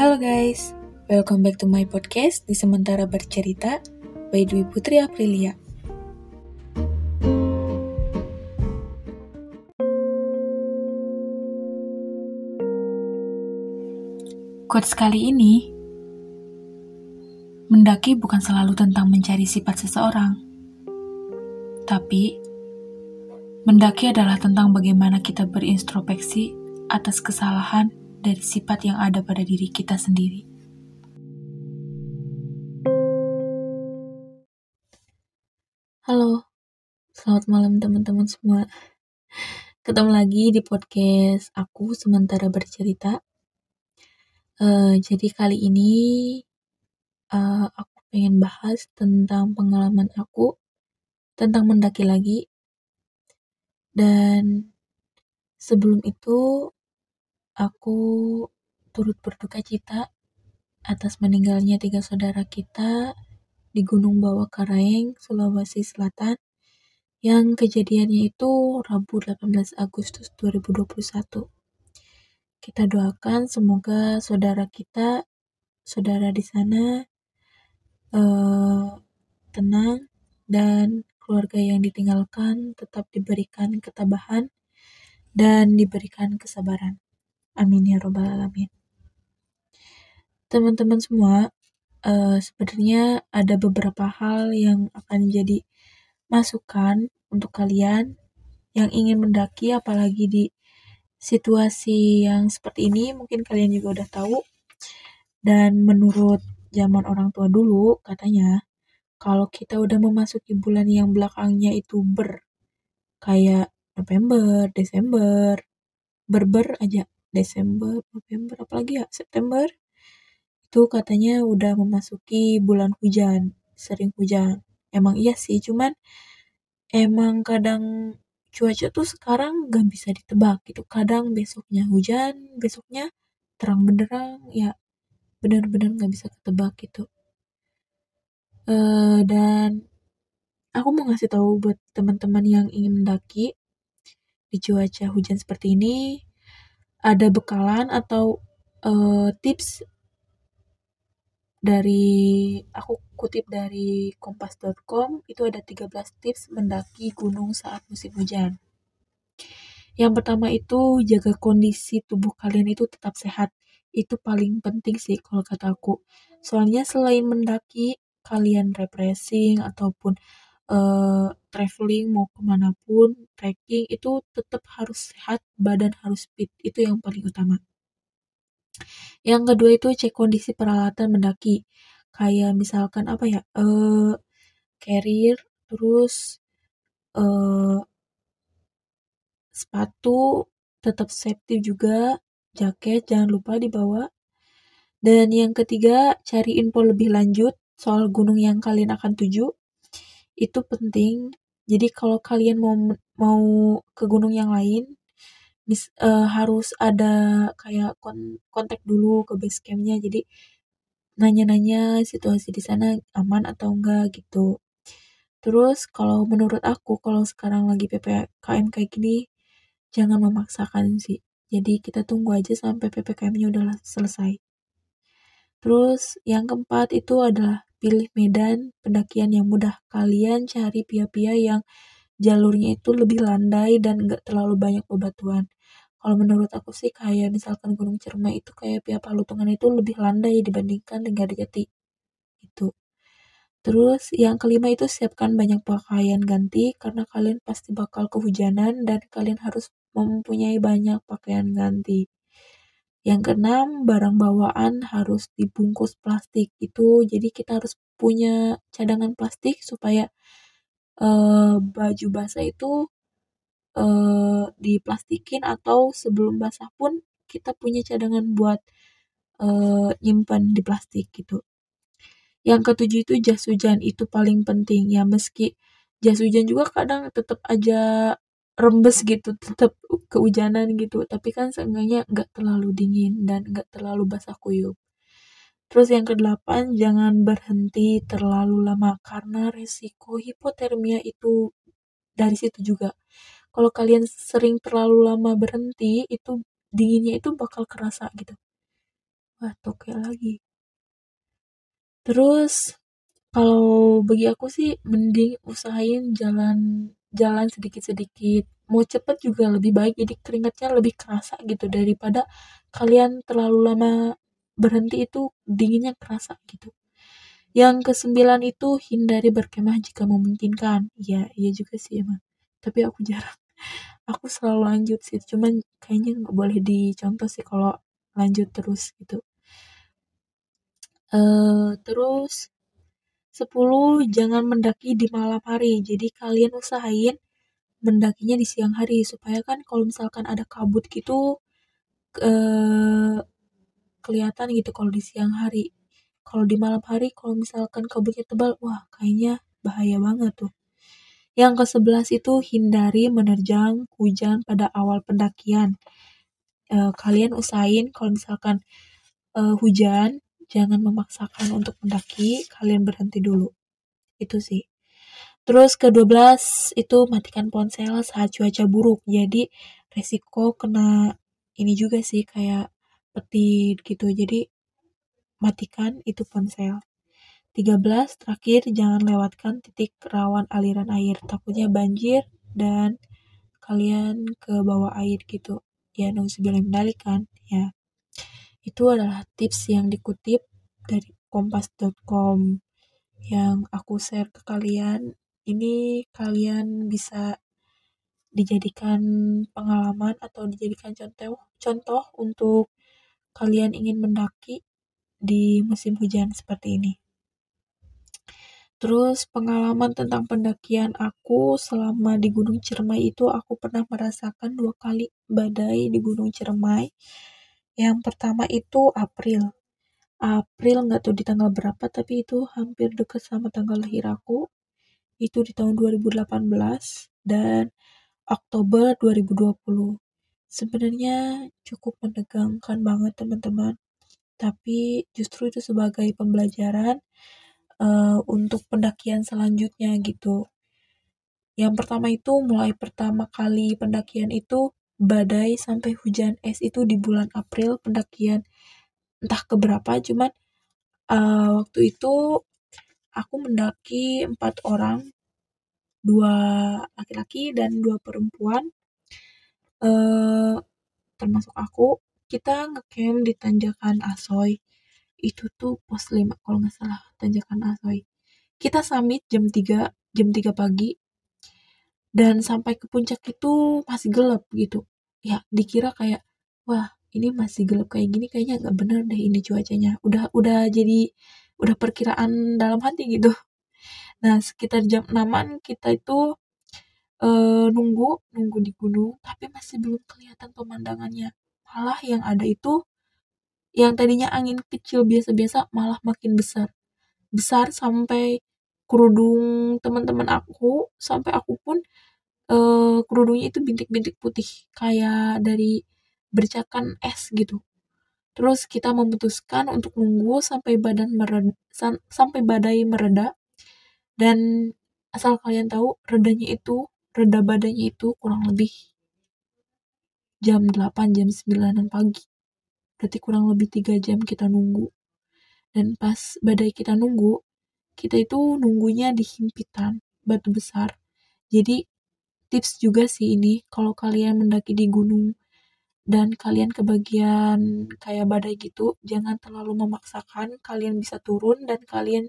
Halo guys, welcome back to my podcast di Sementara Bercerita by Dwi Putri Aprilia. Quotes kali ini, mendaki bukan selalu tentang mencari sifat seseorang, tapi mendaki adalah tentang bagaimana kita berintrospeksi atas kesalahan dari sifat yang ada pada diri kita sendiri. Halo, selamat malam teman-teman semua. Ketemu lagi di podcast aku sementara bercerita. Uh, jadi kali ini uh, aku pengen bahas tentang pengalaman aku tentang mendaki lagi. Dan sebelum itu aku turut berduka cita atas meninggalnya tiga saudara kita di Gunung Bawah Karaeng, Sulawesi Selatan yang kejadiannya itu Rabu 18 Agustus 2021. Kita doakan semoga saudara kita, saudara di sana uh, tenang dan keluarga yang ditinggalkan tetap diberikan ketabahan dan diberikan kesabaran. Amin ya robbal alamin. Teman-teman semua, uh, sebenarnya ada beberapa hal yang akan jadi masukan untuk kalian yang ingin mendaki apalagi di situasi yang seperti ini mungkin kalian juga udah tahu dan menurut zaman orang tua dulu katanya kalau kita udah memasuki bulan yang belakangnya itu ber kayak November, Desember, berber aja Desember, November, apalagi ya September itu katanya udah memasuki bulan hujan, sering hujan. Emang iya sih, cuman emang kadang cuaca tuh sekarang gak bisa ditebak gitu kadang besoknya hujan besoknya terang benderang ya benar-benar gak bisa ketebak gitu uh, dan aku mau ngasih tahu buat teman-teman yang ingin mendaki di cuaca hujan seperti ini ada bekalan atau uh, tips dari aku kutip dari kompas.com itu ada 13 tips mendaki gunung saat musim hujan. Yang pertama itu jaga kondisi tubuh kalian itu tetap sehat. Itu paling penting sih kalau kata aku. Soalnya selain mendaki, kalian refreshing ataupun uh, traveling mau ke mana pun, trekking itu tetap harus sehat, badan harus fit. Itu yang paling utama. Yang kedua itu cek kondisi peralatan mendaki. Kayak misalkan apa ya? Eh carrier terus eh sepatu tetap safety juga, jaket jangan lupa dibawa. Dan yang ketiga, cari info lebih lanjut soal gunung yang kalian akan tuju. Itu penting. Jadi kalau kalian mau mau ke gunung yang lain, bis, uh, harus ada kayak kon kontak dulu ke base campnya. Jadi nanya-nanya situasi di sana aman atau enggak gitu. Terus kalau menurut aku kalau sekarang lagi ppkm kayak gini jangan memaksakan sih. Jadi kita tunggu aja sampai ppkm-nya udah selesai. Terus yang keempat itu adalah pilih medan pendakian yang mudah kalian cari pia-pia yang jalurnya itu lebih landai dan enggak terlalu banyak bebatuan kalau menurut aku sih kayak misalkan Gunung Ciremai itu kayak Pia Palutungan itu lebih landai dibandingkan dengan Jati. Itu. Terus yang kelima itu siapkan banyak pakaian ganti karena kalian pasti bakal kehujanan dan kalian harus mempunyai banyak pakaian ganti. Yang keenam, barang bawaan harus dibungkus plastik. Itu jadi kita harus punya cadangan plastik supaya uh, baju basah itu uh, diplastikin atau sebelum basah pun kita punya cadangan buat uh, nyimpan di plastik gitu. Yang ketujuh itu jas hujan itu paling penting ya meski jas hujan juga kadang tetap aja rembes gitu tetap kehujanan gitu. Tapi kan seenggaknya nggak terlalu dingin dan nggak terlalu basah kuyup. Terus yang kedelapan jangan berhenti terlalu lama karena resiko hipotermia itu dari situ juga. Kalau kalian sering terlalu lama berhenti itu dinginnya itu bakal kerasa gitu. Wah toke lagi. Terus kalau bagi aku sih mending usahain jalan jalan sedikit-sedikit. Mau cepet juga lebih baik jadi keringatnya lebih kerasa gitu daripada kalian terlalu lama berhenti itu dinginnya kerasa gitu. Yang kesembilan itu hindari berkemah jika memungkinkan. Iya iya juga sih emang. Tapi aku jarang. Aku selalu lanjut sih cuman kayaknya nggak boleh dicontoh sih kalau lanjut terus gitu. Uh, terus 10. Jangan mendaki di malam hari. Jadi kalian usahain mendakinya di siang hari supaya kan kalau misalkan ada kabut gitu uh, kelihatan gitu kalau di siang hari. Kalau di malam hari kalau misalkan kabutnya tebal, wah kayaknya bahaya banget tuh. Yang ke-11 itu hindari menerjang hujan pada awal pendakian. Uh, kalian usahain kalau misalkan uh, hujan jangan memaksakan untuk mendaki, kalian berhenti dulu. Itu sih. Terus ke-12 itu matikan ponsel saat cuaca buruk. Jadi resiko kena ini juga sih kayak petir gitu. Jadi matikan itu ponsel. 13 terakhir jangan lewatkan titik rawan aliran air takutnya banjir dan kalian ke bawah air gitu ya nauzubillah kan ya itu adalah tips yang dikutip dari kompas.com yang aku share ke kalian. Ini kalian bisa dijadikan pengalaman atau dijadikan contoh contoh untuk kalian ingin mendaki di musim hujan seperti ini. Terus pengalaman tentang pendakian aku selama di Gunung Ciremai itu aku pernah merasakan dua kali badai di Gunung Ciremai yang pertama itu April. April nggak tahu di tanggal berapa tapi itu hampir dekat sama tanggal lahir aku. Itu di tahun 2018 dan Oktober 2020. Sebenarnya cukup menegangkan banget teman-teman. Tapi justru itu sebagai pembelajaran uh, untuk pendakian selanjutnya gitu. Yang pertama itu mulai pertama kali pendakian itu badai sampai hujan es itu di bulan April pendakian entah keberapa cuman uh, waktu itu aku mendaki empat orang dua laki-laki dan dua perempuan. Uh, termasuk aku kita ngecamp di tanjakan Asoy. Itu tuh pos 5 kalau nggak salah tanjakan Asoy. Kita summit jam 3 jam 3 pagi dan sampai ke puncak itu masih gelap gitu. Ya dikira kayak wah ini masih gelap kayak gini kayaknya nggak bener deh ini cuacanya. Udah udah jadi udah perkiraan dalam hati gitu. Nah sekitar jam 6 kita itu uh, nunggu nunggu di gunung tapi masih belum kelihatan pemandangannya. Malah yang ada itu yang tadinya angin kecil biasa-biasa malah makin besar. Besar sampai kerudung teman-teman aku sampai aku pun uh, kerudungnya itu bintik-bintik putih kayak dari bercakan es gitu. Terus kita memutuskan untuk nunggu sampai badan mereda, sampai badai mereda. Dan asal kalian tahu redanya itu reda badannya itu kurang lebih jam 8 jam 9 pagi. Berarti kurang lebih 3 jam kita nunggu. Dan pas badai kita nunggu kita itu nunggunya di himpitan batu besar. Jadi tips juga sih ini kalau kalian mendaki di gunung dan kalian kebagian kayak badai gitu jangan terlalu memaksakan kalian bisa turun dan kalian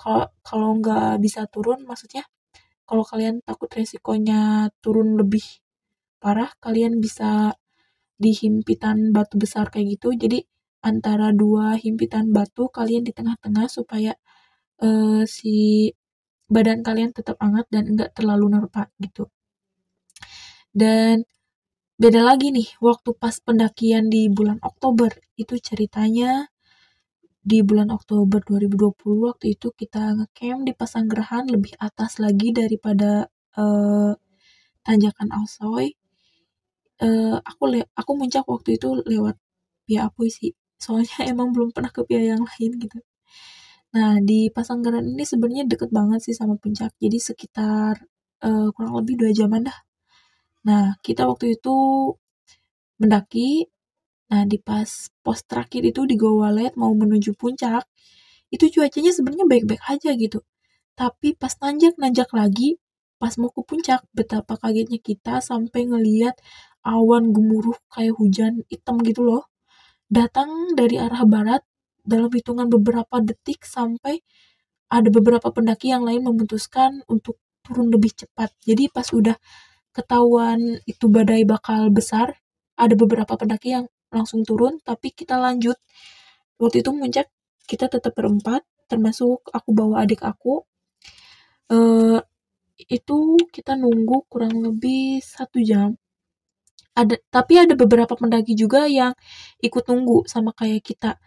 kalau kalau nggak bisa turun maksudnya kalau kalian takut resikonya turun lebih parah kalian bisa di himpitan batu besar kayak gitu. Jadi antara dua himpitan batu kalian di tengah-tengah supaya uh, si badan kalian tetap hangat dan enggak terlalu nerpa gitu dan beda lagi nih waktu pas pendakian di bulan Oktober itu ceritanya di bulan Oktober 2020 waktu itu kita ngecamp di Pasanggerahan lebih atas lagi daripada uh, tanjakan Alsoy. Uh, aku le aku muncak waktu itu lewat Pia Apuy sih. Soalnya emang belum pernah ke Pia yang lain gitu. Nah, di Pasanggerahan ini sebenarnya deket banget sih sama puncak. Jadi sekitar uh, kurang lebih dua jaman dah Nah, kita waktu itu mendaki Nah di pas pos terakhir itu di Goa Walet mau menuju puncak, itu cuacanya sebenarnya baik-baik aja gitu. Tapi pas nanjak-nanjak lagi, pas mau ke puncak, betapa kagetnya kita sampai ngeliat awan gemuruh kayak hujan hitam gitu loh. Datang dari arah barat dalam hitungan beberapa detik sampai ada beberapa pendaki yang lain memutuskan untuk turun lebih cepat. Jadi pas udah ketahuan itu badai bakal besar, ada beberapa pendaki yang langsung turun, tapi kita lanjut. Waktu itu puncak kita tetap berempat, termasuk aku bawa adik aku. Uh, itu kita nunggu kurang lebih satu jam. Ada, tapi ada beberapa pendaki juga yang ikut nunggu sama kayak kita.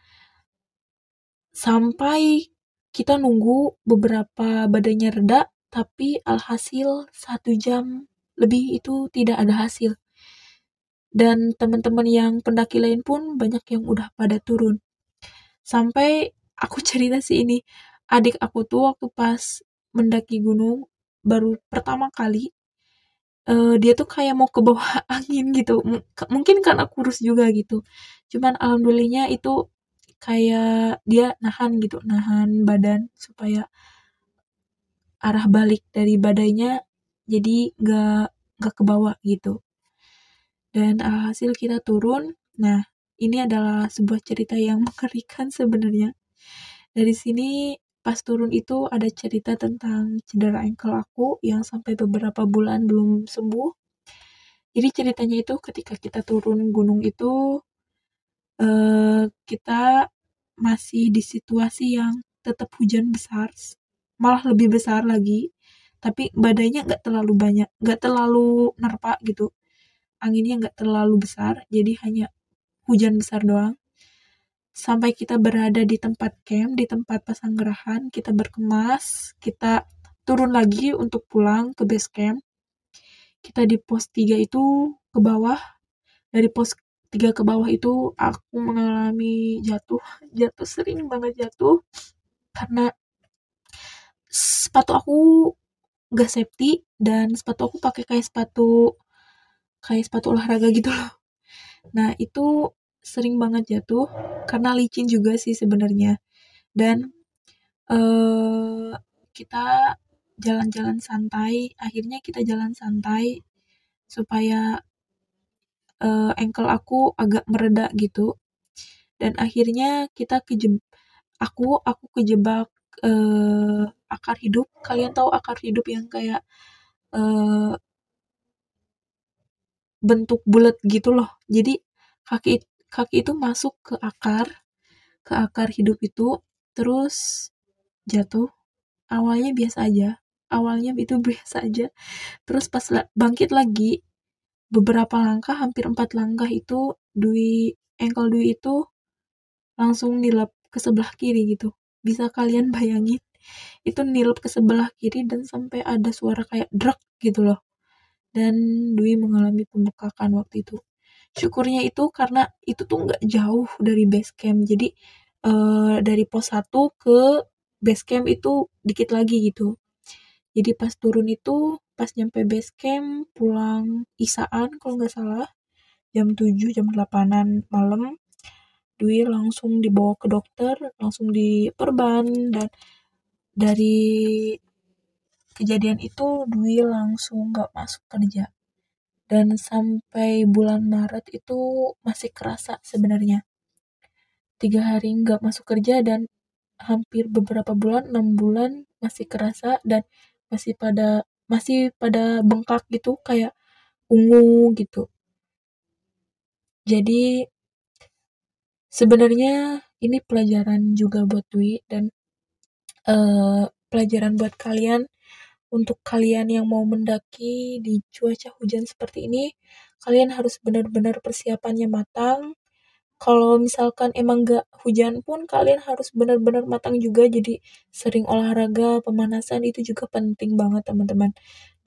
Sampai kita nunggu beberapa badannya reda, tapi alhasil satu jam lebih itu tidak ada hasil. Dan teman-teman yang pendaki lain pun banyak yang udah pada turun. Sampai aku cerita sih ini, adik aku tuh waktu pas mendaki gunung baru pertama kali uh, dia tuh kayak mau ke bawah angin gitu M mungkin karena kurus juga gitu cuman alhamdulillahnya itu kayak dia nahan gitu nahan badan supaya arah balik dari badainya jadi gak gak ke bawah gitu. Dan hasil kita turun nah ini adalah sebuah cerita yang mengerikan sebenarnya. Dari sini pas turun itu ada cerita tentang cedera ankle aku yang sampai beberapa bulan belum sembuh. Jadi ceritanya itu ketika kita turun gunung itu uh, kita masih di situasi yang tetap hujan besar malah lebih besar lagi. Tapi badainya nggak terlalu banyak nggak terlalu nerpa gitu. Anginnya nggak terlalu besar jadi hanya hujan besar doang. Sampai kita berada di tempat camp di tempat pasanggerahan kita berkemas kita turun lagi untuk pulang ke base camp. Kita di pos 3 itu ke bawah. Dari pos tiga ke bawah itu aku mengalami jatuh jatuh sering banget jatuh. Karena sepatu aku gak safety dan sepatu aku pakai kayak sepatu kayak sepatu olahraga gitu loh. Nah itu sering banget jatuh karena licin juga sih sebenarnya. Dan uh, kita jalan-jalan santai akhirnya kita jalan santai supaya uh, ankle aku agak mereda gitu. Dan akhirnya kita kejeb aku aku kejebak uh, akar hidup. Kalian tahu akar hidup yang kayak uh, bentuk bulat gitu loh. Jadi kaki kaki itu masuk ke akar ke akar hidup itu terus jatuh. Awalnya biasa aja. Awalnya itu biasa aja. Terus pas bangkit lagi beberapa langkah hampir empat langkah itu Dwi ankle Dwi itu langsung nilap ke sebelah kiri gitu. Bisa kalian bayangin itu nilap ke sebelah kiri dan sampai ada suara kayak drak gitu loh. Dan Dwi mengalami pembekakan waktu itu. Syukurnya itu karena itu tuh nggak jauh dari base camp. Jadi uh, dari pos 1 ke base camp itu dikit lagi gitu. Jadi pas turun itu pas nyampe base camp pulang isaan kalau nggak salah jam 7 jam 8an malam Dwi langsung dibawa ke dokter langsung diperban dan dari kejadian itu Dwi langsung nggak masuk kerja. Dan sampai bulan Maret itu masih kerasa sebenarnya. Tiga hari nggak masuk kerja dan hampir beberapa bulan enam bulan masih kerasa dan masih pada masih pada bengkak gitu kayak ungu gitu. Jadi sebenarnya ini pelajaran juga buat Dwi dan uh, pelajaran buat kalian. Untuk kalian yang mau mendaki di cuaca hujan seperti ini kalian harus benar-benar persiapannya matang kalau misalkan emang gak hujan pun kalian harus benar-benar matang juga. Jadi sering olahraga pemanasan itu juga penting banget teman-teman.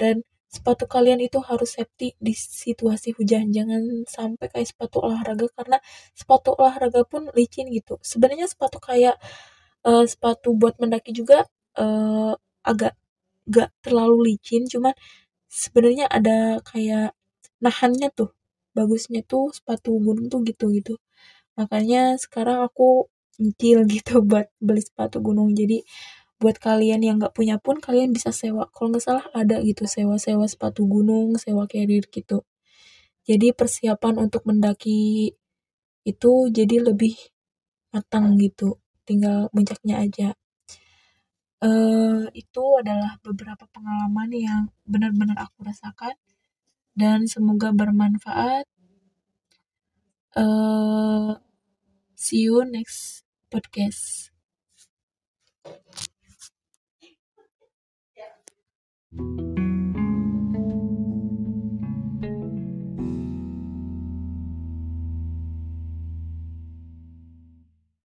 Dan sepatu kalian itu harus safety di situasi hujan. Jangan sampai kayak sepatu olahraga karena sepatu olahraga pun licin gitu. Sebenarnya sepatu kayak uh, sepatu buat mendaki juga uh, agak gak terlalu licin. Cuman sebenarnya ada kayak nahannya tuh bagusnya tuh sepatu gunung tuh gitu gitu makanya sekarang aku nyicil gitu buat beli sepatu gunung. Jadi buat kalian yang nggak punya pun kalian bisa sewa. Kalau nggak salah ada gitu sewa-sewa sepatu gunung sewa carrier gitu. Jadi persiapan untuk mendaki itu jadi lebih matang gitu. Tinggal puncaknya aja. Uh, itu adalah beberapa pengalaman yang benar-benar aku rasakan. Dan semoga bermanfaat. Uh, See you next podcast. Yeah.